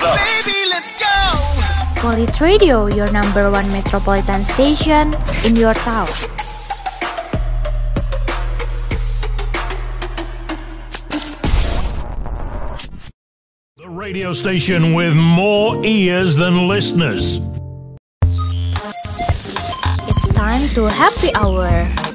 What's up? Baby, let's go. Polit Radio, your number one metropolitan station in your town. The radio station with more ears than listeners. It's time to happy hour.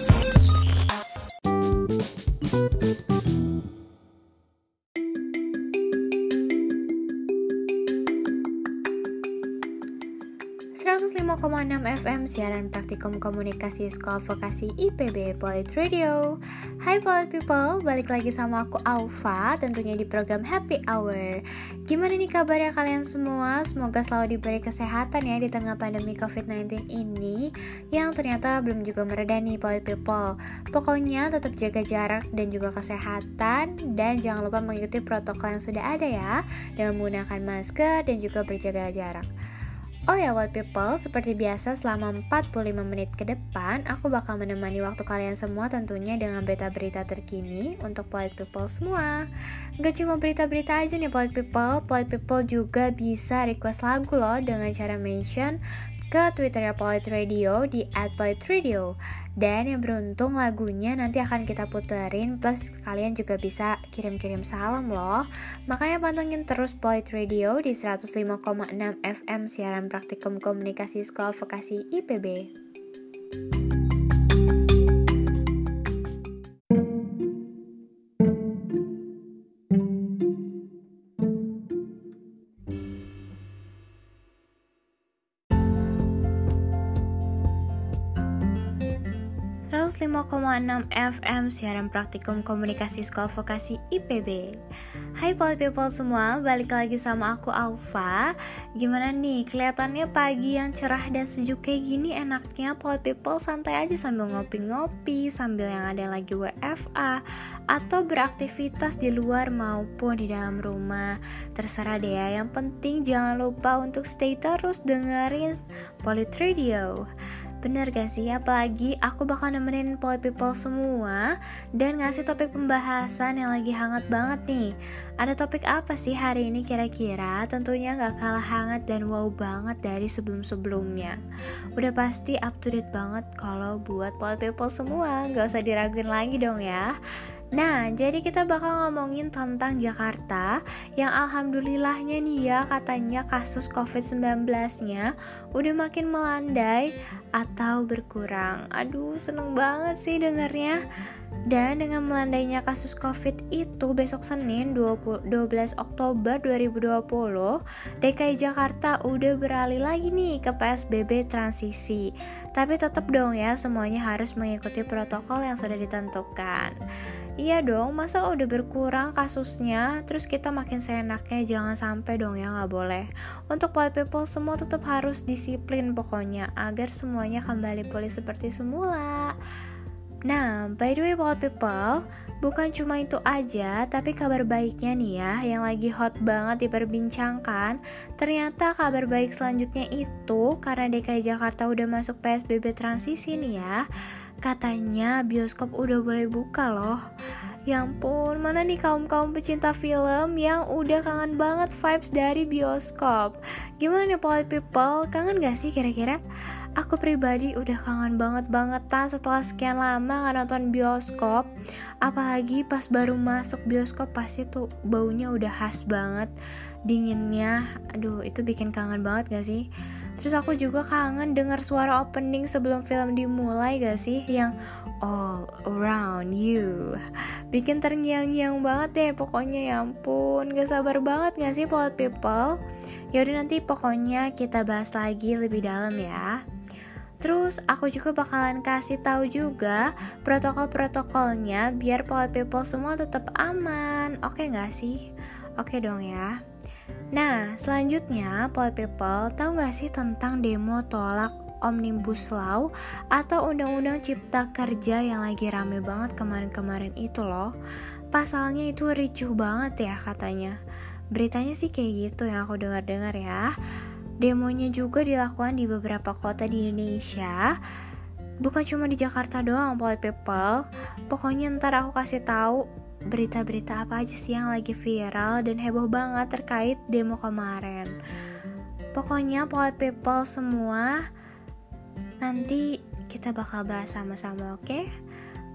FM siaran praktikum komunikasi sekolah vokasi IPB Polit Radio. Hai Polit People, balik lagi sama aku Alfa tentunya di program Happy Hour. Gimana nih kabarnya kalian semua? Semoga selalu diberi kesehatan ya di tengah pandemi COVID-19 ini Yang ternyata belum juga mereda nih Polit People. Pokoknya tetap jaga jarak dan juga kesehatan Dan jangan lupa mengikuti protokol yang sudah ada ya Dengan menggunakan masker dan juga berjaga jarak Oh ya, Wild People, seperti biasa selama 45 menit ke depan, aku bakal menemani waktu kalian semua tentunya dengan berita-berita terkini untuk Wild People semua. Gak cuma berita-berita aja nih Wild People, Wild People juga bisa request lagu loh dengan cara mention ke Twitternya Polit Radio di @politra_radio dan yang beruntung lagunya nanti akan kita puterin plus kalian juga bisa kirim-kirim salam loh. Makanya pantengin terus Polit Radio di 105,6 FM siaran praktikum komunikasi sekolah vokasi IPB 105,6 FM siaran praktikum komunikasi sekolah vokasi IPB Hai Poly People semua, balik lagi sama aku Alfa. Gimana nih, kelihatannya pagi yang cerah dan sejuk kayak gini enaknya Poly People santai aja sambil ngopi-ngopi Sambil yang ada lagi WFA Atau beraktivitas di luar maupun di dalam rumah. Terserah deh ya, yang penting jangan lupa untuk stay terus dengerin Polit Radio Bener gak sih? Apalagi aku bakal nemenin Poly People semua dan ngasih topik pembahasan yang lagi hangat banget nih. Ada topik apa sih hari ini kira-kira? Tentunya gak kalah hangat dan wow banget dari sebelum-sebelumnya. Udah pasti up to date banget kalau buat Poly People semua. Gak usah diraguin lagi dong ya. Nah, jadi kita bakal ngomongin tentang Jakarta yang alhamdulillahnya nih ya katanya kasus COVID-19-nya udah makin melandai atau berkurang. Aduh, seneng banget sih dengernya. Dan dengan melandainya kasus COVID itu besok Senin 20, 12 Oktober 2020, DKI Jakarta udah beralih lagi nih ke PSBB transisi. Tapi tetap dong ya semuanya harus mengikuti protokol yang sudah ditentukan. Iya dong, masa udah berkurang kasusnya, terus kita makin seenaknya, jangan sampai dong ya nggak boleh. Untuk white people semua tetap harus disiplin pokoknya, agar semuanya kembali pulih seperti semula. Nah, by the way white people, bukan cuma itu aja, tapi kabar baiknya nih ya, yang lagi hot banget diperbincangkan, ternyata kabar baik selanjutnya itu, karena DKI Jakarta udah masuk PSBB transisi nih ya, Katanya bioskop udah boleh buka loh. Ya ampun, mana nih kaum-kaum pecinta film yang udah kangen banget vibes dari bioskop? Gimana nih Polite People, kangen gak sih kira-kira? Aku pribadi udah kangen banget bangetan setelah sekian lama gak nonton bioskop Apalagi pas baru masuk bioskop pasti tuh baunya udah khas banget Dinginnya, aduh itu bikin kangen banget gak sih? Terus aku juga kangen denger suara opening sebelum film dimulai gak sih Yang all around you Bikin terngiang-ngiang banget deh pokoknya ya ampun Gak sabar banget gak sih Poet People Yaudah nanti pokoknya kita bahas lagi lebih dalam ya Terus aku juga bakalan kasih tahu juga protokol-protokolnya biar Poet People semua tetap aman. Oke gak sih? Oke dong ya. Nah, selanjutnya, Paul People, tahu gak sih tentang demo tolak Omnibus Law atau Undang-Undang Cipta Kerja yang lagi rame banget kemarin-kemarin itu loh. Pasalnya itu ricuh banget ya katanya. Beritanya sih kayak gitu yang aku dengar-dengar ya. Demonya juga dilakukan di beberapa kota di Indonesia. Bukan cuma di Jakarta doang, Paul People. Pokoknya ntar aku kasih tahu berita-berita apa aja sih yang lagi viral dan heboh banget terkait demo kemarin. Pokoknya polite people semua nanti kita bakal bahas sama-sama, oke? Okay?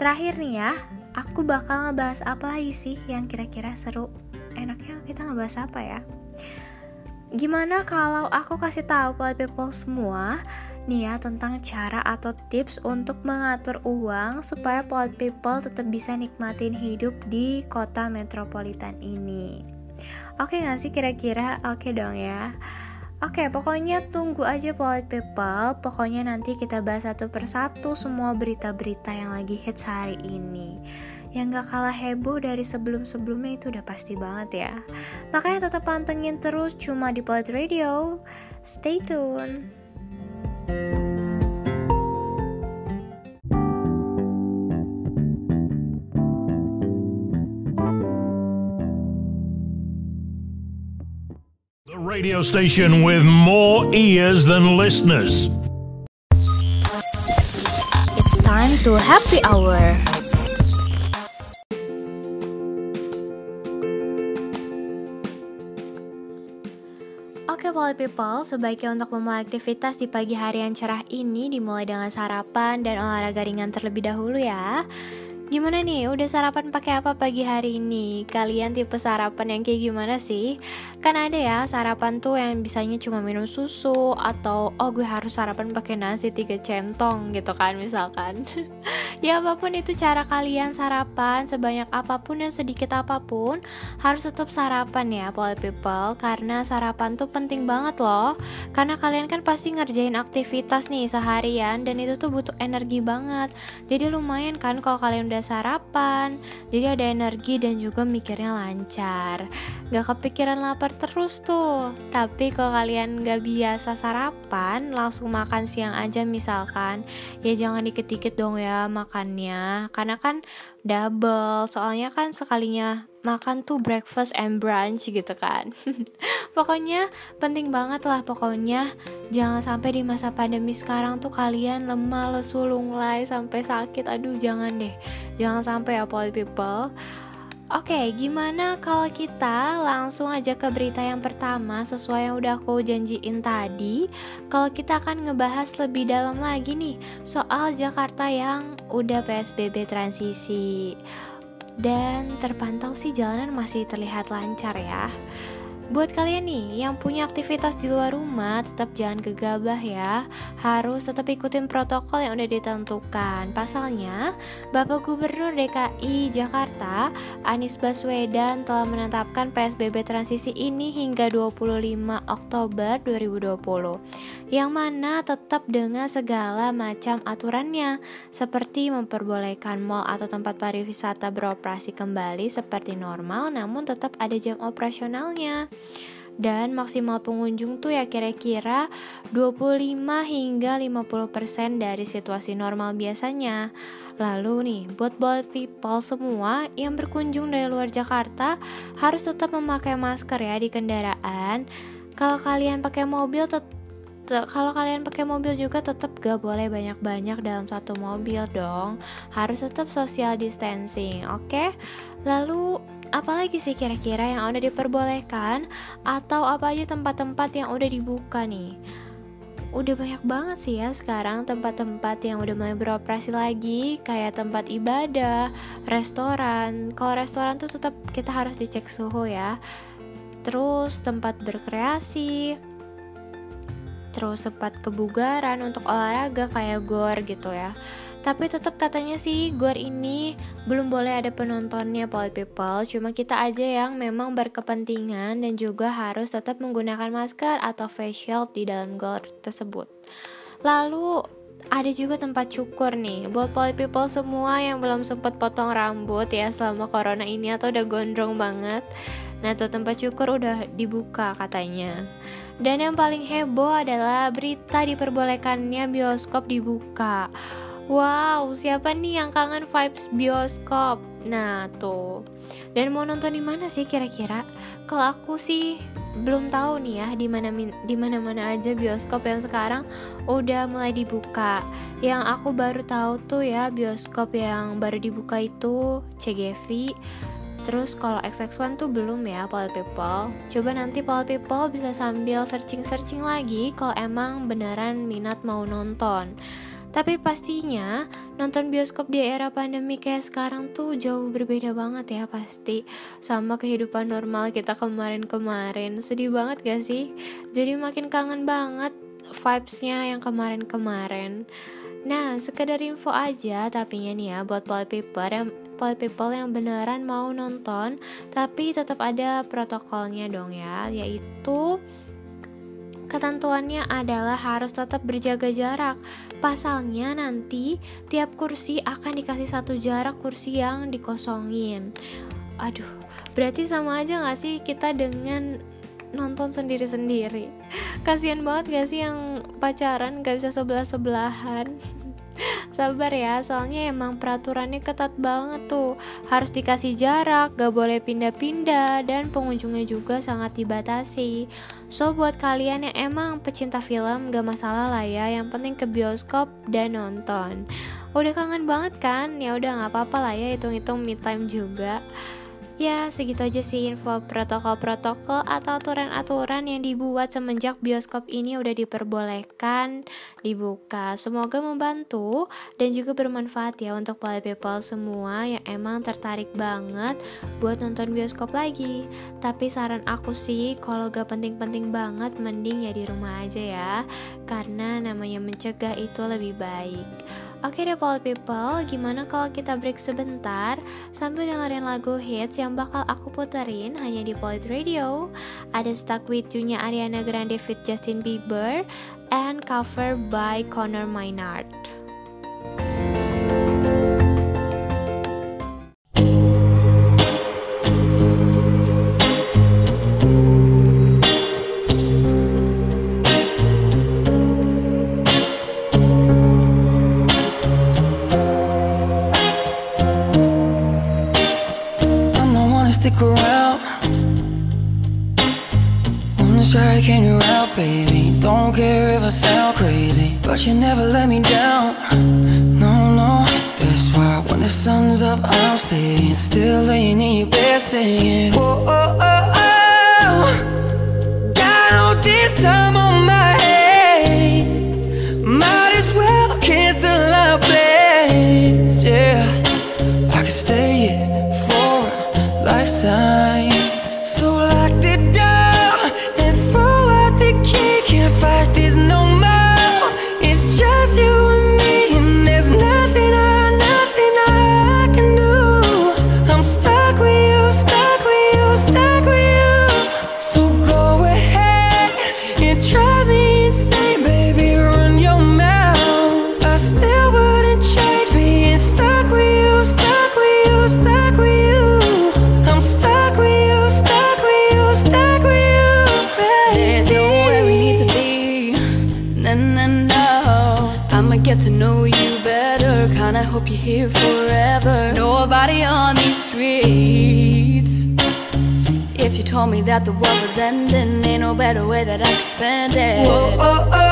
Terakhir nih ya, aku bakal ngebahas apa lagi sih yang kira-kira seru? Enaknya kita ngebahas apa ya? Gimana kalau aku kasih tahu buat people semua nih ya tentang cara atau tips untuk mengatur uang supaya polite people tetap bisa nikmatin hidup di kota metropolitan ini. Oke gak sih kira-kira? Oke dong ya. Oke, pokoknya tunggu aja polite people. Pokoknya nanti kita bahas satu persatu semua berita-berita yang lagi hits hari ini yang gak kalah heboh dari sebelum-sebelumnya itu udah pasti banget ya. Makanya tetap pantengin terus cuma di Polit Radio. Stay tune. The radio station with more ears than listeners. It's time to happy hour. Okay, people, sebaiknya untuk memulai aktivitas di pagi hari yang cerah ini dimulai dengan sarapan dan olahraga ringan terlebih dahulu ya. Gimana nih, udah sarapan pakai apa pagi hari ini? Kalian tipe sarapan yang kayak gimana sih? Kan ada ya sarapan tuh yang bisanya cuma minum susu atau oh gue harus sarapan pakai nasi tiga centong gitu kan misalkan. ya apa pun itu cara kalian sarapan sebanyak apa pun dan sedikit apa pun harus tetap sarapan ya poly people karena sarapan tuh penting banget loh. Karena kalian kan pasti ngerjain aktivitas nih seharian dan itu tuh butuh energi banget. Jadi lumayan kan kalau kalian udah sarapan jadi ada energi dan juga mikirnya lancar. Gak kepikiran lapar terus tuh. Tapi kalau kalian gak biasa sarapan langsung makan siang aja misalkan ya jangan dikit-dikit dong ya makannya. Karena kan double soalnya kan sekalinya makan tuh breakfast and brunch gitu kan. Pokoknya penting banget lah pokoknya. Jangan sampai di masa pandemi sekarang tuh kalian lemah lesu lunglai sampai sakit. Aduh jangan deh. Jangan sampai ya poly people. Oke, okay, gimana kalau kita langsung aja ke berita yang pertama sesuai yang udah aku janjiin tadi? Kalau kita akan ngebahas lebih dalam lagi nih soal Jakarta yang udah PSBB transisi. Dan terpantau sih jalanan masih terlihat lancar ya. Buat kalian nih yang punya aktivitas di luar rumah, tetap jangan gegabah ya. Harus tetap ikutin protokol yang udah ditentukan. Pasalnya, Bapak Gubernur DKI Jakarta, Anies Baswedan telah menetapkan PSBB transisi ini hingga 25 Oktober 2020. Yang mana tetap dengan segala macam aturannya, seperti memperbolehkan mal atau tempat pariwisata beroperasi kembali seperti normal namun tetap ada jam operasionalnya dan maksimal pengunjung tuh ya kira-kira 25 hingga 50% dari situasi normal biasanya. Lalu nih, buat buat people semua yang berkunjung dari luar Jakarta harus tetap memakai masker ya di kendaraan. Kalau kalian pakai mobil kalau kalian pakai mobil juga tetap gak boleh banyak-banyak dalam satu mobil dong. Harus tetap social distancing, oke? Okay? Lalu apalagi sih kira-kira yang udah diperbolehkan atau apa aja tempat-tempat yang udah dibuka nih? Udah banyak banget sih ya sekarang tempat-tempat yang udah mulai beroperasi lagi kayak tempat ibadah, restoran. Kalau restoran tuh tetap kita harus dicek suhu ya. Terus tempat berkreasi, terus sempat kebugaran untuk olahraga kayak gor gitu ya tapi tetap katanya sih gor ini belum boleh ada penontonnya Paul People. Cuma kita aja yang memang berkepentingan dan juga harus tetap menggunakan masker atau face shield di dalam gor tersebut. Lalu ada juga tempat cukur nih. Buat poly people semua yang belum sempat potong rambut ya selama corona ini atau udah gondrong banget. Nah tuh tempat cukur udah dibuka katanya. Dan yang paling heboh adalah berita diperbolehkannya bioskop dibuka Wow, siapa nih yang kangen vibes bioskop? Nah, tuh. Dan mau nonton di mana sih kira-kira? Kalau aku sih belum tahu nih ya di mana di mana-mana aja bioskop yang sekarang udah mulai dibuka. Yang aku baru tahu tuh ya bioskop yang baru dibuka itu CGV, Terus kalau XX1 tuh belum ya Polit People Coba nanti Polit People bisa sambil searching-searching lagi Kalau emang beneran minat mau nonton tapi pastinya nonton bioskop di era pandemi kayak sekarang tuh jauh berbeda banget ya pasti. Sama kehidupan normal kita kemarin-kemarin. Sedih banget gak sih? Jadi makin kangen banget vibesnya yang kemarin-kemarin. Nah, sekedar info aja tapi nih ya buat people yang people yang beneran mau nonton tapi tetap ada protokolnya dong ya, yaitu Ketentuannya adalah harus tetap berjaga jarak. Pasalnya nanti tiap kursi akan dikasih satu jarak kursi yang dikosongin. Aduh, berarti sama aja gak sih kita dengan nonton sendiri-sendiri? Kasian banget gak sih yang pacaran gak bisa sebelah-sebelahan? Sabar ya, soalnya emang peraturannya ketat banget tuh. Harus dikasih jarak, gak boleh pindah-pindah, dan pengunjungnya juga sangat dibatasi. So, buat kalian yang emang pecinta film, gak masalah lah ya. Yang penting ke bioskop dan nonton. Udah kangen banget kan? Ya udah nggak apa-apa lah ya, hitung-hitung me time juga. Ya, segitu aja sih info protokol-protokol atau aturan-aturan yang dibuat semenjak bioskop ini udah diperbolehkan dibuka. Semoga membantu dan juga bermanfaat ya untuk para people semua yang emang tertarik banget buat nonton bioskop lagi. Tapi saran aku sih, kalau gak penting-penting banget, mending ya di rumah aja ya. Karena namanya mencegah itu lebih baik. Oke deh Paul People, gimana kalau kita break sebentar sambil dengerin lagu hits yang bakal aku puterin hanya di Polit Radio. Ada Stuck With You-nya Ariana Grande fit Justin Bieber and cover by Connor Maynard. But you never let me down. No, no That's why when the sun's up I'm staying. Still laying in your bed saying Oh, oh, oh, oh the world was ending. Ain't no better way that I could spend it. Whoa, oh, oh,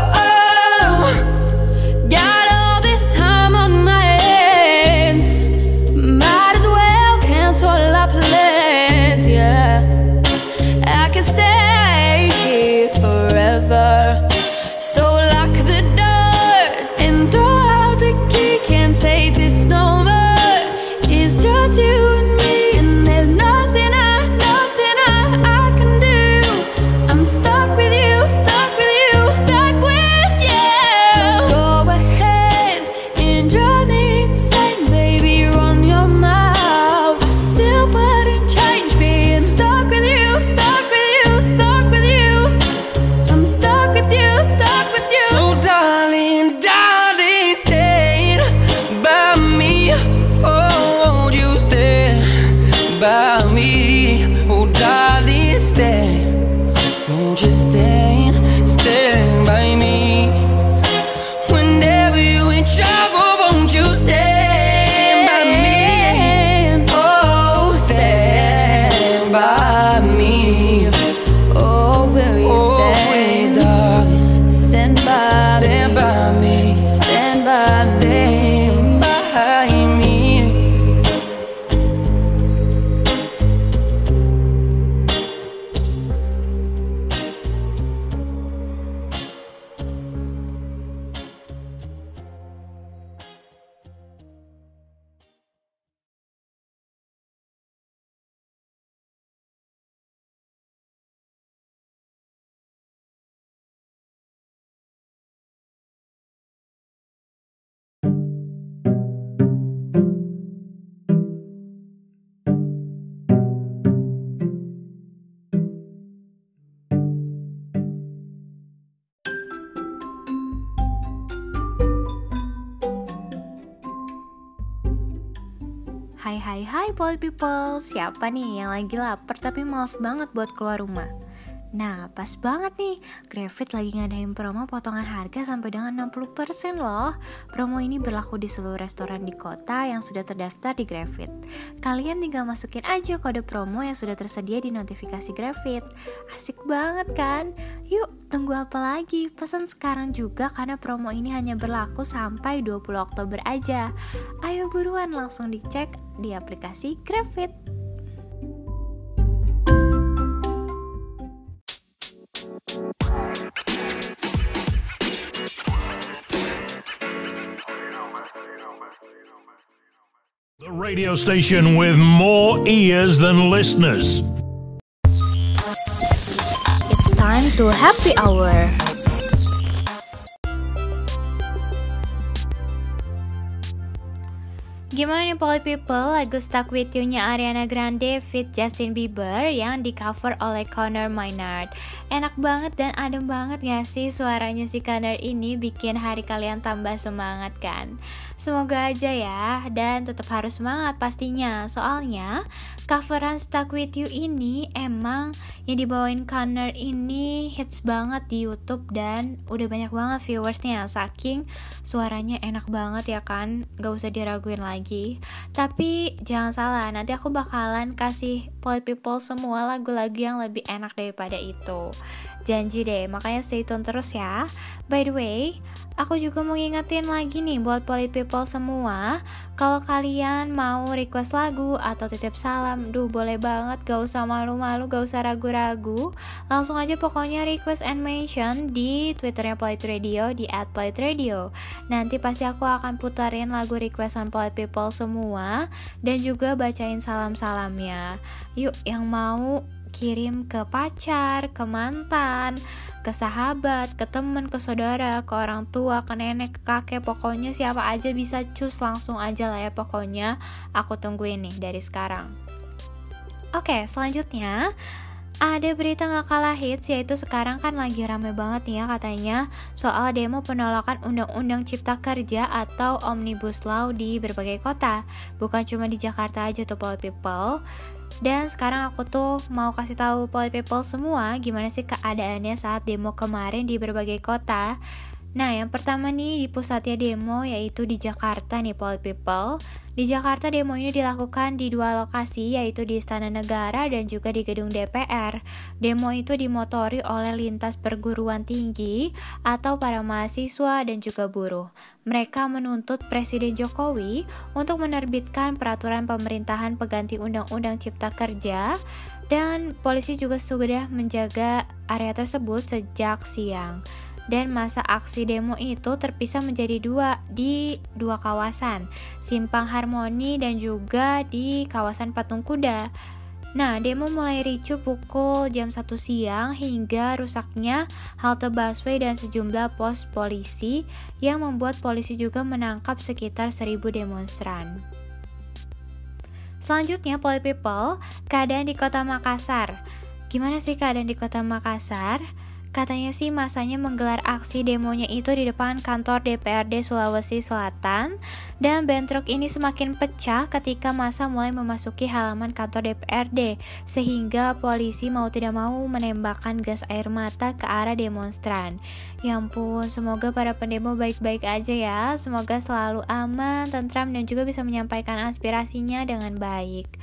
Hai hai hai Pol People, siapa nih yang lagi lapar tapi males banget buat keluar rumah? Nah, pas banget nih, Gravit lagi ngadain promo potongan harga sampai dengan 60% loh. Promo ini berlaku di seluruh restoran di kota yang sudah terdaftar di Gravit. Kalian tinggal masukin aja kode promo yang sudah tersedia di notifikasi Gravit. Asik banget kan? Yuk, tunggu apa lagi? Pesan sekarang juga karena promo ini hanya berlaku sampai 20 Oktober aja. Ayo buruan langsung dicek di aplikasi Gravit. The radio station with more ears than listeners. It's time to happy hour. Gimana nih Poly People, lagu Stuck With You-nya Ariana Grande fit Justin Bieber yang di cover oleh Connor Maynard. Enak banget dan adem banget gak sih suaranya si Connor ini? Bikin hari kalian tambah semangat kan? Semoga aja ya, dan tetap harus semangat pastinya. Soalnya coveran Stuck With You ini emang yang dibawain Connor ini hits banget di Youtube Dan udah banyak banget viewersnya. Saking suaranya enak banget ya kan, gak usah diraguin lagi. Tapi jangan salah, nanti aku bakalan kasih Poly People semua lagu-lagu yang lebih enak daripada itu. Janji deh, makanya stay tune terus ya. By the way, Aku juga mau ngingetin lagi nih buat Poly People semua. Kalau kalian mau request lagu atau titip salam Duh boleh banget, gak usah malu-malu, gak usah ragu-ragu Langsung aja pokoknya request and mention di twitternya Polit Radio di at Radio Nanti pasti aku akan putarin lagu requestan Poly People semua Dan juga bacain salam-salamnya Yuk yang mau kirim ke pacar, ke mantan, ke sahabat, ke temen, ke saudara, ke orang tua, ke nenek, ke kakek, pokoknya siapa aja bisa cus langsung aja lah ya pokoknya aku tungguin nih dari sekarang. Oke, selanjutnya ada berita gak kalah hits yaitu sekarang kan lagi rame banget nih ya katanya soal demo penolakan Undang-Undang Cipta Kerja atau Omnibus Law di berbagai kota. Bukan cuma di Jakarta aja tuh people. Dan sekarang aku tuh mau kasih tahu Poly People semua gimana sih keadaannya saat demo kemarin di berbagai kota. Nah, yang pertama nih di pusatnya demo yaitu di Jakarta nih Poly People. Di Jakarta demo ini dilakukan di dua lokasi yaitu di Istana Negara dan juga di gedung DPR. Demo itu dimotori oleh lintas perguruan tinggi atau para mahasiswa dan juga buruh. Mereka menuntut Presiden Jokowi untuk menerbitkan peraturan pemerintahan pengganti Undang-Undang Cipta Kerja dan polisi juga sudah menjaga area tersebut sejak siang dan masa aksi demo itu terpisah menjadi dua di dua kawasan, Simpang Harmoni dan juga di kawasan Patung Kuda. Nah, demo mulai ricu pukul jam 1 siang hingga rusaknya halte busway dan sejumlah pos polisi yang membuat polisi juga menangkap sekitar 1000 demonstran. Selanjutnya, Poli People, keadaan di kota Makassar. Gimana sih keadaan di kota Makassar? Katanya sih masanya menggelar aksi demonya itu di depan kantor DPRD Sulawesi Selatan dan bentrok ini semakin pecah ketika masa mulai memasuki halaman kantor DPRD sehingga polisi mau tidak mau menembakkan gas air mata ke arah demonstran. Ya ampun, semoga para pendemo baik-baik aja ya. Semoga selalu aman, tentram dan juga bisa menyampaikan aspirasinya dengan baik.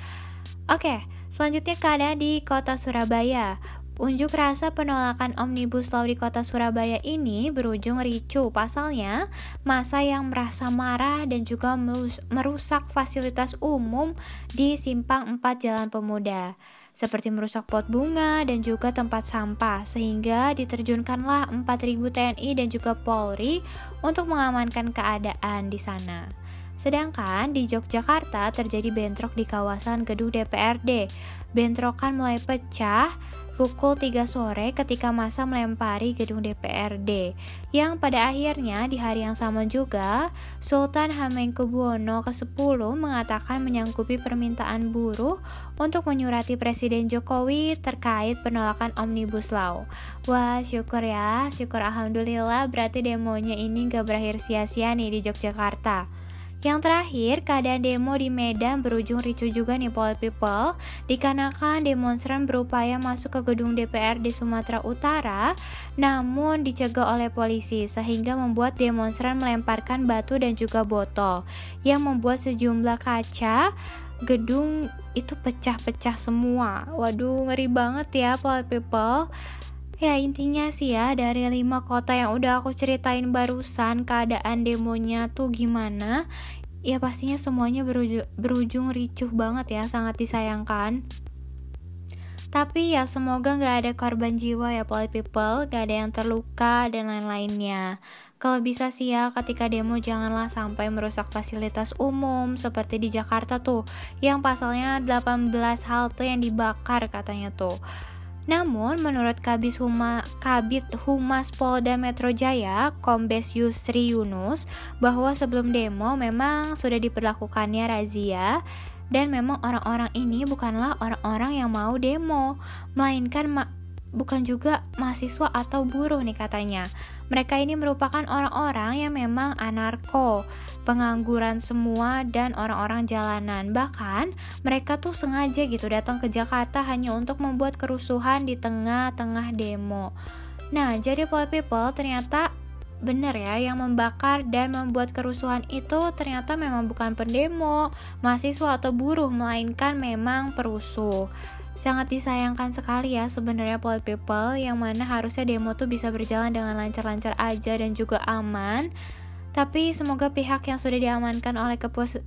Oke, selanjutnya keadaan di kota Surabaya. Unjuk rasa penolakan Omnibus Law di kota Surabaya ini berujung ricu. Pasalnya, masa yang merasa marah dan juga merusak fasilitas umum di Simpang 4 Jalan Pemuda seperti merusak pot bunga dan juga tempat sampah sehingga diterjunkanlah 4000 TNI dan juga Polri untuk mengamankan keadaan di sana. Sedangkan di Yogyakarta terjadi bentrok di kawasan gedung DPRD. Bentrokan mulai pecah pukul 3 sore ketika masa melempari gedung DPRD yang pada akhirnya di hari yang sama juga Sultan Hamengkubuwono ke-10 mengatakan menyanggupi permintaan buruh untuk menyurati Presiden Jokowi terkait penolakan Omnibus Law. Wah syukur ya, syukur Alhamdulillah berarti demonya ini gak berakhir sia-sia nih di Yogyakarta. Yang terakhir, keadaan demo di Medan berujung ricu juga nih Pol People. Dikarenakan demonstran berupaya masuk ke gedung DPR di Sumatera Utara Namun dicegah oleh polisi Sehingga membuat demonstran melemparkan batu dan juga botol Yang membuat sejumlah kaca gedung itu pecah-pecah semua. Waduh ngeri banget ya Pol People. Ya intinya sih ya dari lima kota yang udah aku ceritain barusan keadaan demonya tuh gimana Ya pastinya semuanya berujung, berujung ricuh banget ya sangat disayangkan tapi ya semoga gak ada korban jiwa ya poly people, gak ada yang terluka dan lain-lainnya. Kalau bisa sih ya ketika demo janganlah sampai merusak fasilitas umum seperti di Jakarta tuh yang pasalnya 18 halte yang dibakar katanya tuh. Namun, menurut Kabis Huma, Kabit Humas Polda Metro Jaya, Kombes Yusri Yunus, bahwa sebelum demo memang sudah diperlakukannya razia dan memang orang-orang ini bukanlah orang-orang yang mau demo, melainkan ma bukan juga mahasiswa atau buruh nih katanya. Mereka ini merupakan orang-orang yang memang anarko, pengangguran semua dan orang-orang jalanan. Bahkan mereka tuh sengaja gitu datang ke Jakarta hanya untuk membuat kerusuhan di tengah-tengah demo. Nah, jadi Pol People ternyata benar ya yang membakar dan membuat kerusuhan itu ternyata memang bukan pendemo, mahasiswa atau buruh melainkan memang perusuh. Sangat disayangkan sekali ya sebenarnya Pol People yang mana harusnya demo tuh bisa berjalan dengan lancar-lancar aja dan juga aman. Tapi semoga pihak yang sudah diamankan oleh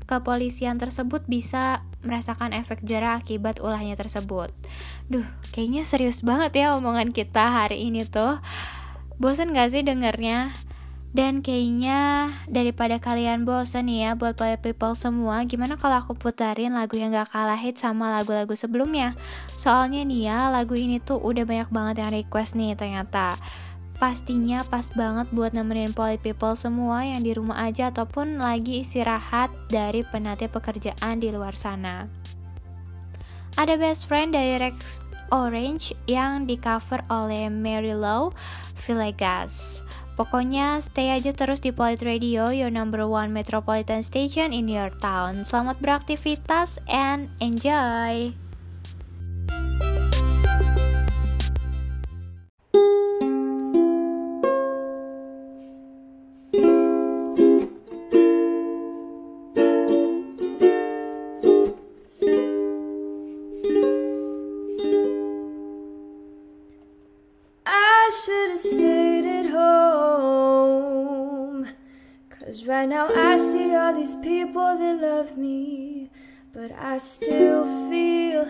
kepolisian tersebut bisa merasakan efek jerah akibat ulahnya tersebut. Duh, kayaknya serius banget ya omongan kita hari ini tuh. Bosan gak sih dengernya? Dan kayaknya daripada kalian bosan nih ya buat player people semua, gimana kalau aku putarin lagu yang gak kalah hit sama lagu-lagu sebelumnya? Soalnya nih ya, lagu ini tuh udah banyak banget yang request nih ternyata. Pastinya pas banget buat nemenin poly people semua yang di rumah aja ataupun lagi istirahat dari penati pekerjaan di luar sana. Ada best friend dari Rex Orange yang di cover oleh Mary Lou Villegas. Pokoknya stay aja terus di Polit Radio, your number one metropolitan station in your town. Selamat beraktivitas and enjoy! Right now I see all these people that love me, but I still feel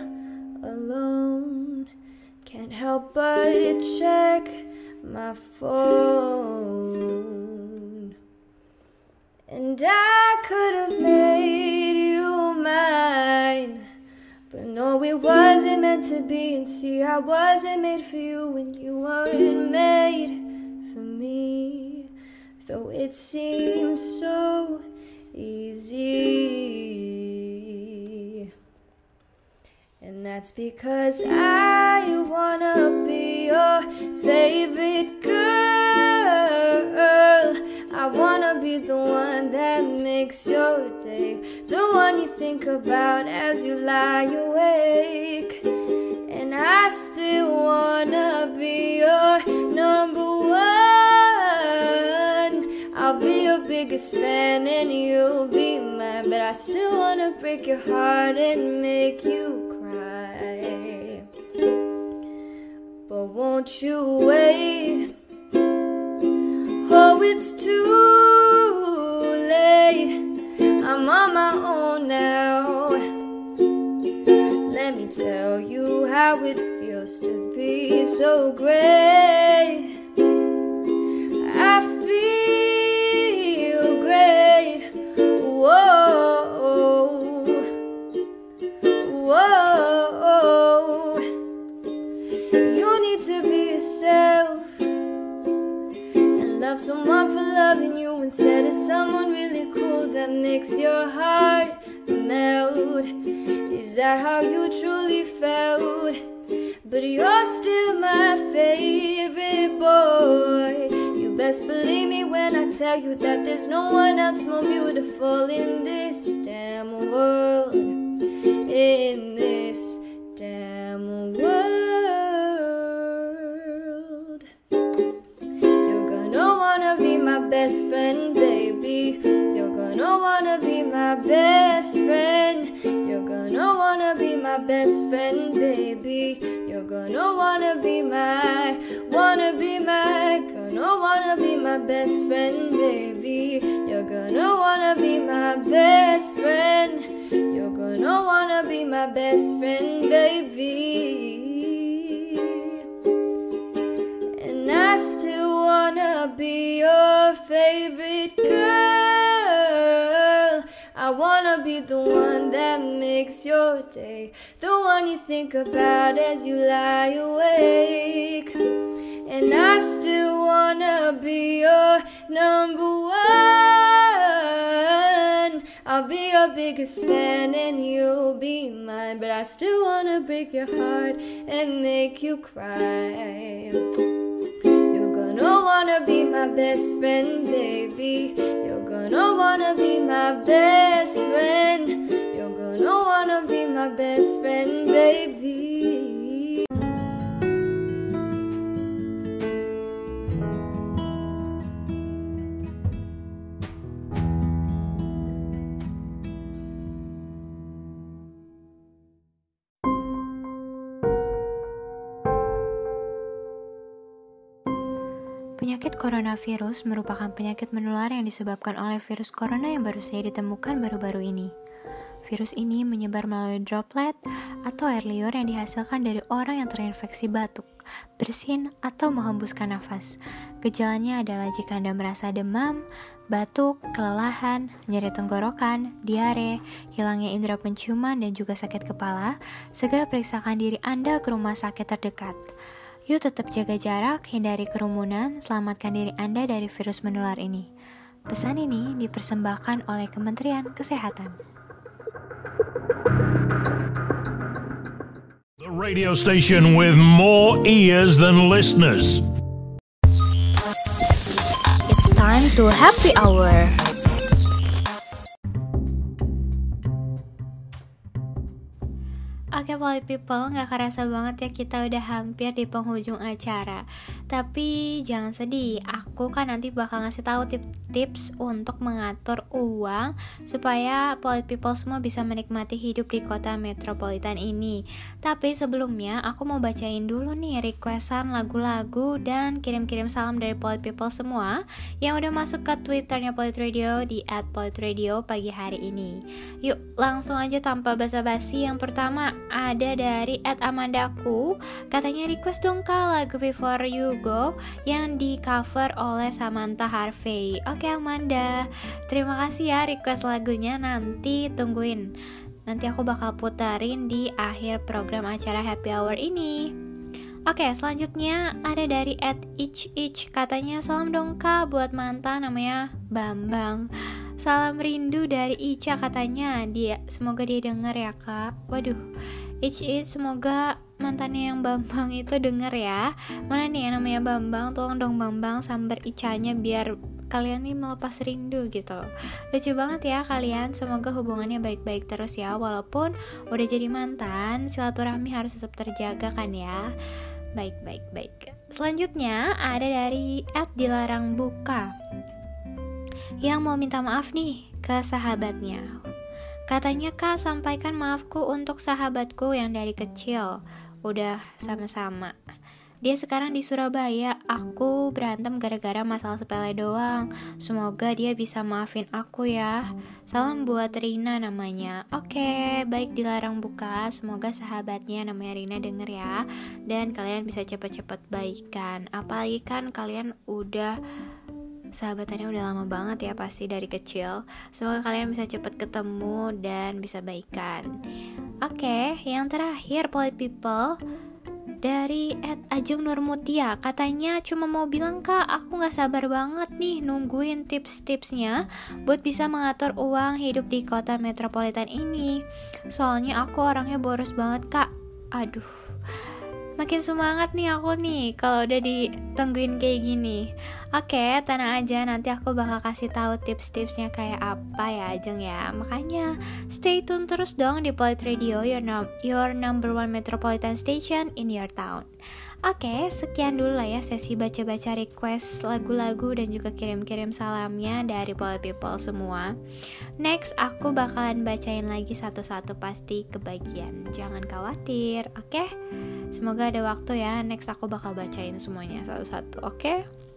alone. Can't help but check my phone. And I could have made you mine. But no, it wasn't meant to be. And see, I wasn't made for you when you weren't made for me though it seems so easy. And that's because I wanna be your favorite girl. I wanna be the one that makes your day, the one you think about as you lie awake. And I still wanna be your number I'll be your biggest fan and you'll be mine. But I still wanna break your heart and make you cry. But won't you wait? Oh, it's too late. I'm on my own now. Let me tell you how it feels to be so great. Makes your heart melt. Is that how you truly felt? But you're still my favorite boy. You best believe me when I tell you that there's no one else more beautiful in this damn world. In this damn world. You're gonna wanna be my best friend, baby. Gonna wanna be my best friend. You're gonna wanna be my best friend, baby. You're gonna wanna be my, wanna be my, gonna wanna be my best friend, baby. You're gonna wanna be my best friend. You're gonna wanna be my best friend, baby. And I still wanna be your favorite. I wanna be the one that makes your day, the one you think about as you lie awake. And I still wanna be your number one. I'll be your biggest fan and you'll be mine. But I still wanna break your heart and make you cry. You're gonna wanna be my best friend, baby. Gonna wanna be my best friend. You're gonna wanna be my best friend, baby. Penyakit coronavirus merupakan penyakit menular yang disebabkan oleh virus corona yang baru saja ditemukan baru-baru ini. Virus ini menyebar melalui droplet atau air liur yang dihasilkan dari orang yang terinfeksi batuk, bersin, atau menghembuskan nafas. Gejalanya adalah jika Anda merasa demam, batuk, kelelahan, nyeri tenggorokan, diare, hilangnya indera penciuman, dan juga sakit kepala, segera periksakan diri Anda ke rumah sakit terdekat. Yuk tetap jaga jarak, hindari kerumunan, selamatkan diri Anda dari virus menular ini. Pesan ini dipersembahkan oleh Kementerian Kesehatan. The radio station with more ears than listeners. It's time to happy hour. Oke, Poly People, nggak kerasa banget ya kita udah hampir di penghujung acara. Tapi jangan sedih, aku kan nanti bakal ngasih tahu tips untuk mengatur uang supaya Poly People semua bisa menikmati hidup di kota metropolitan ini. Tapi sebelumnya, aku mau bacain dulu nih requestan lagu-lagu dan kirim-kirim salam dari Poly People semua yang udah masuk ke Twitternya Polit Radio di @politradio pagi hari ini. Yuk, langsung aja tanpa basa-basi. Yang pertama ada dari Ed Amandaku katanya request dong kak lagu Before You Go yang di cover oleh Samantha Harvey. Oke Amanda. Terima kasih ya request lagunya. Nanti tungguin. Nanti aku bakal putarin di akhir program acara happy hour ini. Oke, selanjutnya ada dari at Ich Ich katanya salam dong kak buat mantan namanya Bambang. Salam rindu dari Ica katanya. Dia semoga dia denger ya kak. Waduh, Ich Ich semoga mantannya yang Bambang itu denger ya. Mana nih yang namanya Bambang? Tolong dong Bambang sambar Icanya biar kalian nih melepas rindu gitu. Lucu banget ya kalian. Semoga hubungannya baik-baik terus ya. Walaupun udah jadi mantan silaturahmi harus tetap terjaga kan ya. Baik baik baik. Selanjutnya ada dari Ed dilarang buka. Yang mau minta maaf nih ke sahabatnya katanya kak sampaikan maafku untuk sahabatku yang dari kecil udah sama-sama dia sekarang di Surabaya. Aku berantem gara-gara masalah sepele doang. Semoga dia bisa maafin aku ya. Salam buat Rina namanya. Oke, baik dilarang buka. Semoga sahabatnya namanya Rina denger ya. Dan kalian bisa cepet-cepet baikan. Apalagi kan kalian udah sahabatannya udah lama banget ya pasti dari kecil. Semoga kalian bisa cepet ketemu dan bisa baikan. Oke, yang terakhir, Poly People dari Ed Ajeng Nurmutia katanya cuma mau bilang kak aku gak sabar banget nih nungguin tips-tipsnya buat bisa mengatur uang hidup di kota metropolitan ini soalnya aku orangnya boros banget kak aduh makin semangat nih aku nih kalau udah ditungguin kayak gini Oke, tenang aja nanti aku bakal kasih tahu tips-tipsnya kayak apa ya Ajeng ya. Makanya stay tune terus dong di Polit Radio, your, no your number one metropolitan station in your town. Oke, sekian dulu lah ya sesi baca-baca request lagu-lagu dan juga kirim-kirim salamnya dari Polit People semua. Next, aku bakalan bacain lagi satu-satu pasti kebagian. Jangan khawatir, oke? Semoga ada waktu ya. Next aku bakal bacain semuanya satu-satu, oke?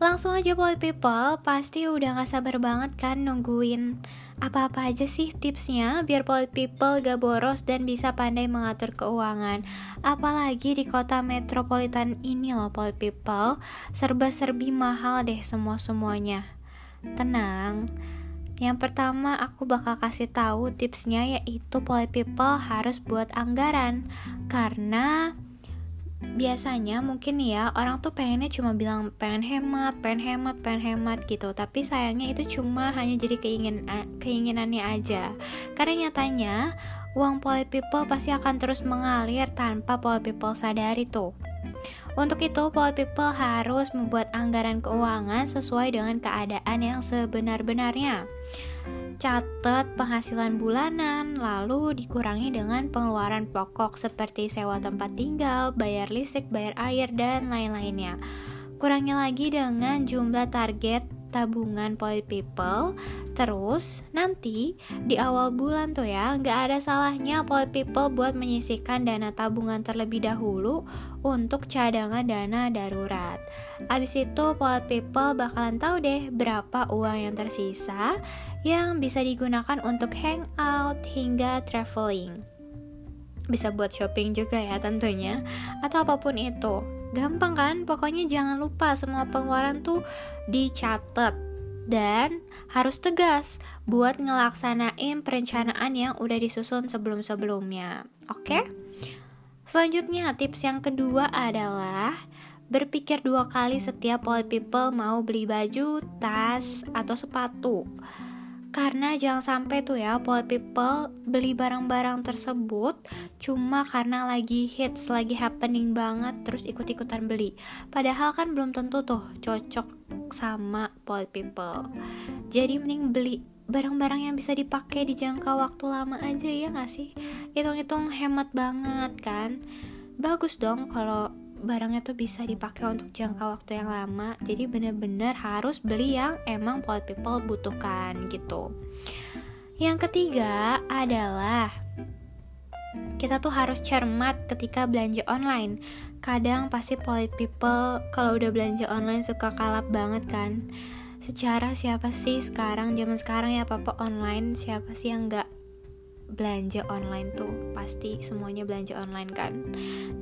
Langsung aja Polit People, pasti udah gak sabar banget kan nungguin apa-apa aja sih tipsnya biar polit people gak boros dan bisa pandai mengatur keuangan? Apalagi di kota metropolitan ini loh polit people, serba-serbi mahal deh semua-semuanya. Tenang, yang pertama aku bakal kasih tahu tipsnya yaitu polit people harus buat anggaran karena biasanya mungkin ya orang tuh pengennya cuma bilang pengen hemat, pengen hemat, pengen hemat gitu. Tapi sayangnya itu cuma hanya jadi keingin keinginannya aja. Karena nyatanya uang poly people pasti akan terus mengalir tanpa poly people sadari tuh. Untuk itu, poly people harus membuat anggaran keuangan sesuai dengan keadaan yang sebenar-benarnya catat penghasilan bulanan, lalu dikurangi dengan pengeluaran pokok seperti sewa tempat tinggal, bayar listrik, bayar air, dan lain-lainnya. Kurangi lagi dengan jumlah target tabungan Poly People Terus nanti di awal bulan tuh ya nggak ada salahnya Poly People buat menyisihkan dana tabungan terlebih dahulu untuk cadangan dana darurat. Abis itu Poly People bakalan tahu deh berapa uang yang tersisa yang bisa digunakan untuk hangout hingga traveling. Bisa buat shopping juga ya tentunya atau apa pun itu Gampang kan? Pokoknya jangan lupa semua pengeluaran tuh dicatat dan harus tegas buat ngelaksanain perencanaan yang udah disusun sebelum-sebelumnya. Oke? Selanjutnya, tips yang kedua adalah berpikir dua kali setiap poly people mau beli baju, tas, atau sepatu. Karena jangan sampai tuh ya poly people beli barang-barang tersebut cuma karena lagi hits, lagi happening banget terus ikut-ikutan beli. Padahal kan belum tentu tuh cocok sama poly people. Jadi mending beli barang-barang yang bisa dipakai di jangka waktu lama aja ya gak sih? Hitung-hitung hemat banget kan? Bagus dong kalau barangnya tuh bisa dipakai untuk jangka waktu yang lama. Jadi bener-bener harus beli yang emang poly people butuhkan gitu. Yang ketiga adalah kita tuh harus cermat ketika belanja online. Kadang pasti poly people kalau udah belanja online suka kalap banget kan. Secara siapa sih sekarang? Zaman sekarang ya papa online siapa sih yang nggak belanja online tuh pasti semuanya belanja online kan.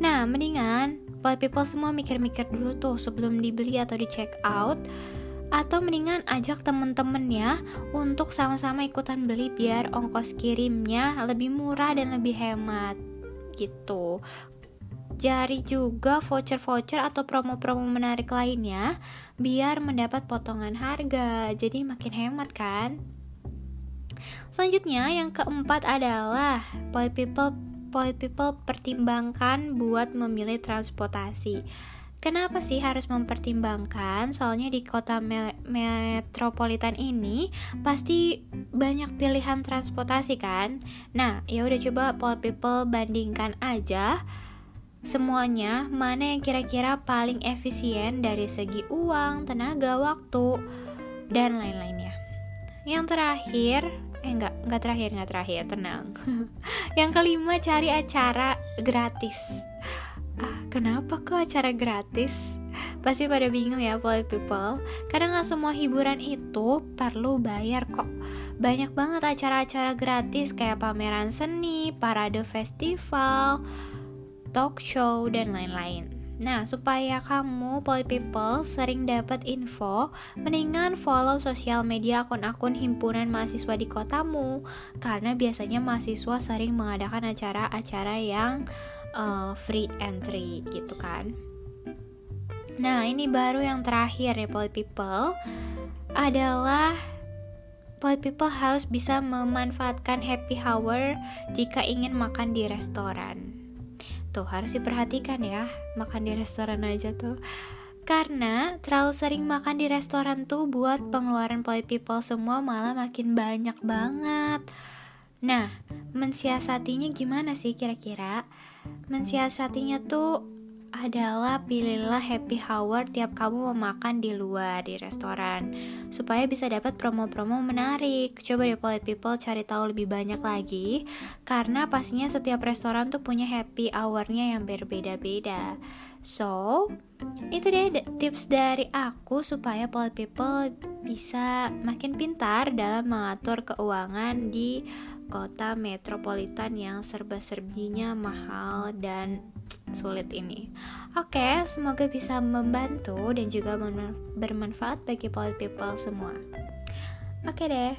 Nah mendingan poly people semua mikir-mikir dulu tuh sebelum dibeli atau di check out atau mendingan ajak temen-temennya untuk sama-sama ikutan beli biar ongkos kirimnya lebih murah dan lebih hemat gitu. Jari juga voucher-voucher atau promo-promo menarik lainnya biar mendapat potongan harga jadi makin hemat kan Selanjutnya yang keempat adalah poly people poly people pertimbangkan buat memilih transportasi. Kenapa sih harus mempertimbangkan? Soalnya di kota me metropolitan ini pasti banyak pilihan transportasi kan. Nah, ya udah coba poly people bandingkan aja semuanya mana yang kira-kira paling efisien dari segi uang, tenaga, waktu, dan lain-lainnya. Yang terakhir, enggak terakhir enggak terakhir tenang. Yang kelima cari acara gratis. Ah, kenapa kok acara gratis? Pasti pada bingung ya poly people. Karena nggak semua hiburan itu perlu bayar kok. Banyak banget acara-acara gratis kayak pameran seni parade festival talk show dan lain-lain Nah, supaya kamu Poly People sering dapat info, mendingan follow sosial media akun-akun himpunan mahasiswa di kotamu karena biasanya mahasiswa sering mengadakan acara-acara yang uh, free entry gitu kan. Nah, ini baru yang terakhir ya Poly People adalah Poly People harus bisa memanfaatkan happy hour jika ingin makan di restoran tuh harus diperhatikan ya makan di restoran aja tuh Karena terlalu sering makan di restoran tuh buat pengeluaran poly people semua malah makin banyak banget. Nah, mensiasatinya gimana sih kira-kira? Mensiasatinya tuh adalah pilihlah happy hour tiap kamu mau makan di luar di restoran supaya bisa dapat promo-promo menarik. Coba deh Polite People cari tahu lebih banyak lagi karena pastinya setiap restoran tuh punya happy hournya yang berbeda-beda. So, itu deh tips dari aku supaya Polite People bisa makin pintar dalam mengatur keuangan di kota metropolitan yang serba-serbinya mahal dan sulit ini. Oke, semoga bisa membantu dan juga bermanfaat bagi polit people semua. Oke deh.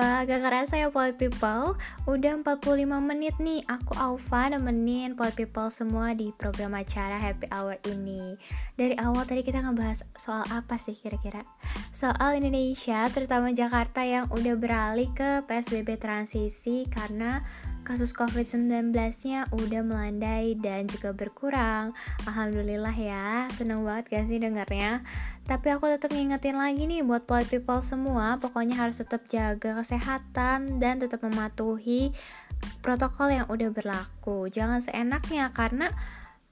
Wah, gak ngerasa ya Poly People Udah 45 menit nih Aku Aufa nemenin Poly People semua di program acara Happy Hour ini Dari awal tadi kita ngebahas soal apa sih kira-kira? Soal Indonesia, terutama Jakarta yang udah beralih ke PSBB transisi Karena kasus COVID-19-nya udah melandai dan juga berkurang. Alhamdulillah ya, seneng banget gak sih dengarnya. Tapi aku tetap ngingetin lagi nih buat poly people semua, pokoknya harus tetap jaga kesehatan dan tetap mematuhi protokol yang udah berlaku. Jangan seenaknya karena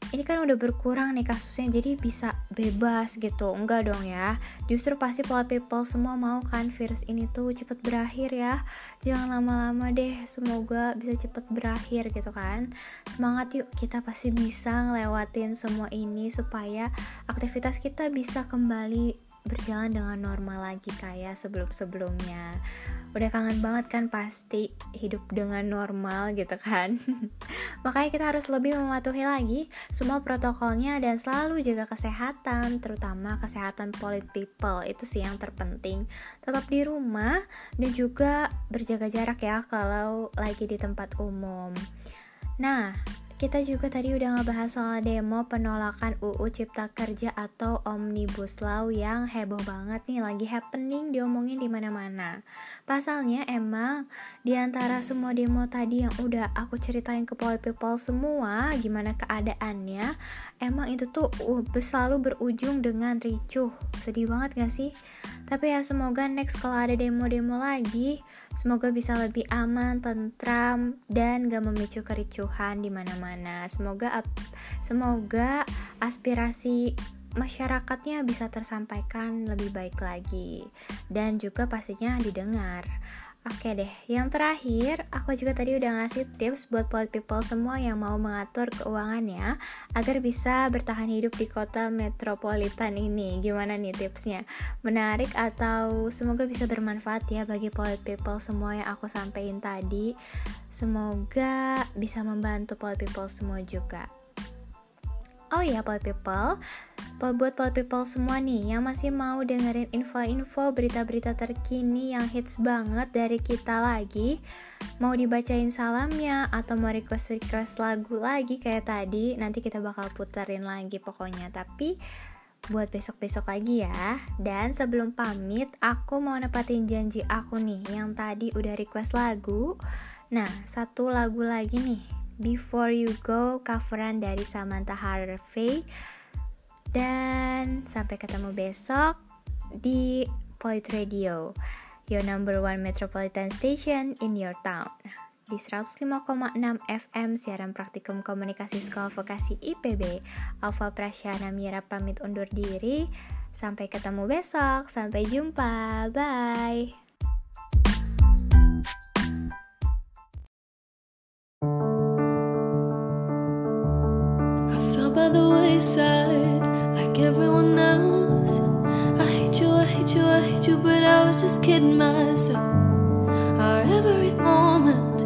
ini kan udah berkurang nih kasusnya jadi bisa bebas gitu. Enggak dong ya. Justru pasti pola people semua mau kan virus ini tuh cepet berakhir ya. Jangan lama-lama deh semoga bisa cepet berakhir gitu kan. Semangat yuk kita pasti bisa ngelewatin semua ini supaya aktivitas kita bisa kembali berjalan dengan normal lagi kayak sebelum-sebelumnya. Udah kangen banget kan pasti hidup dengan normal gitu kan. Makanya kita harus lebih mematuhi lagi semua protokolnya dan selalu jaga kesehatan terutama kesehatan polit people. Itu sih yang terpenting. Tetap di rumah dan juga berjaga jarak ya kalau lagi di tempat umum. Nah kita juga tadi udah ngebahas soal demo penolakan UU Cipta Kerja atau Omnibus Law yang heboh banget nih lagi happening diomongin di mana-mana. Pasalnya emang di antara semua demo tadi yang udah aku ceritain ke Pol People semua gimana keadaannya, emang itu tuh uh, selalu berujung dengan ricuh. Sedih banget gak sih? Tapi ya semoga next kalau ada demo-demo lagi, semoga bisa lebih aman, tentram dan gak memicu kericuhan di mana-mana mana Semoga semoga aspirasi masyarakatnya bisa tersampaikan lebih baik lagi dan juga pastinya didengar. Oke deh, yang terakhir, aku juga tadi udah ngasih tips buat polit people semua yang mau mengatur keuangannya agar bisa bertahan hidup di kota metropolitan ini. Gimana nih tipsnya? Menarik atau semoga bisa bermanfaat ya bagi polit people semua yang aku sampaikan tadi. Semoga bisa membantu polit people semua juga. Oh iya, Pol People, buat Pol People semua nih yang masih mau dengerin info-info berita-berita terkini yang hits banget dari kita lagi, mau dibacain salamnya atau mau request-request lagu lagi kayak tadi, nanti kita bakal puterin lagi pokoknya. Tapi buat besok-besok lagi ya. Dan sebelum pamit, aku mau nepatin janji aku nih yang tadi udah request lagu. Nah, satu lagu lagi nih Before You Go coveran dari Samantha Harvey. Dan sampai ketemu besok di Polit Radio your number one metropolitan station in your town. Di 105,6 FM siaran praktikum komunikasi sekolah vokasi IPB Alfa Prasyana Mira pamit undur diri. Sampai ketemu besok. Sampai jumpa. Bye wayside like everyone else. I hate you, I hate you, I hate you, but I was just kidding myself. Our every moment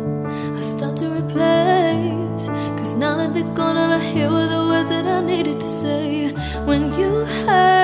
I start to replace. Cause now that they're gone, all I hear were the words that I needed to say. When you hide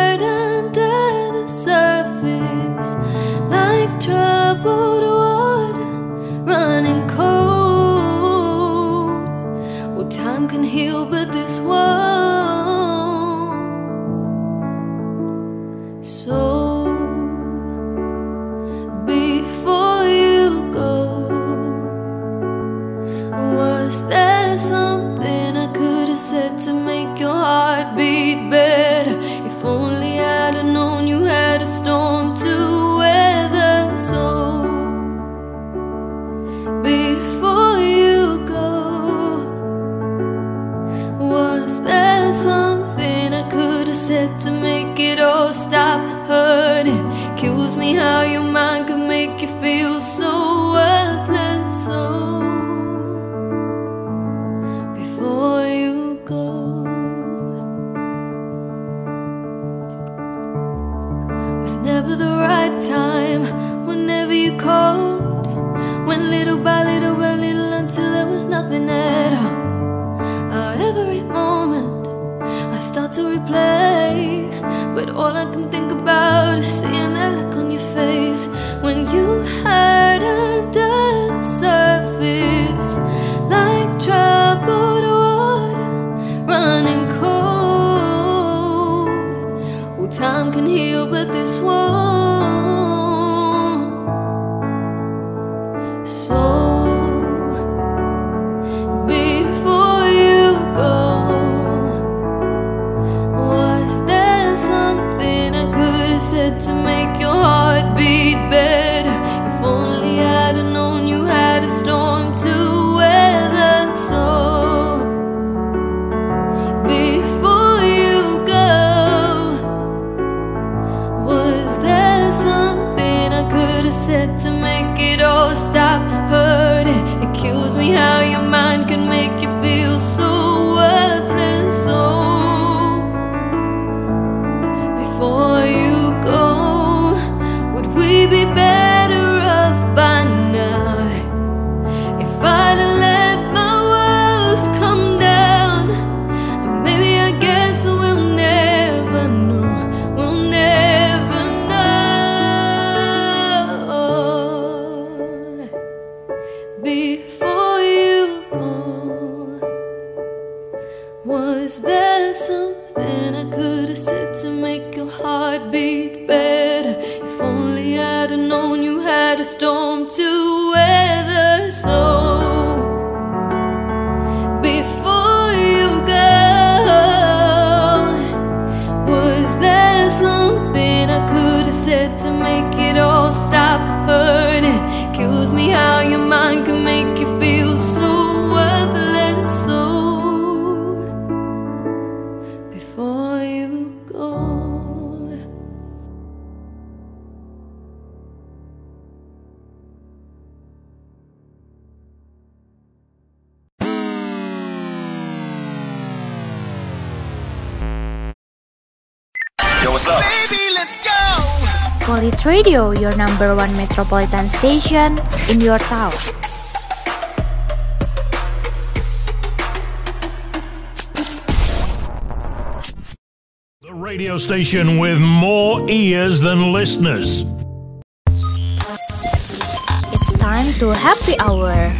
Radio, your number one metropolitan station in your town. The radio station with more ears than listeners. It's time to happy hour.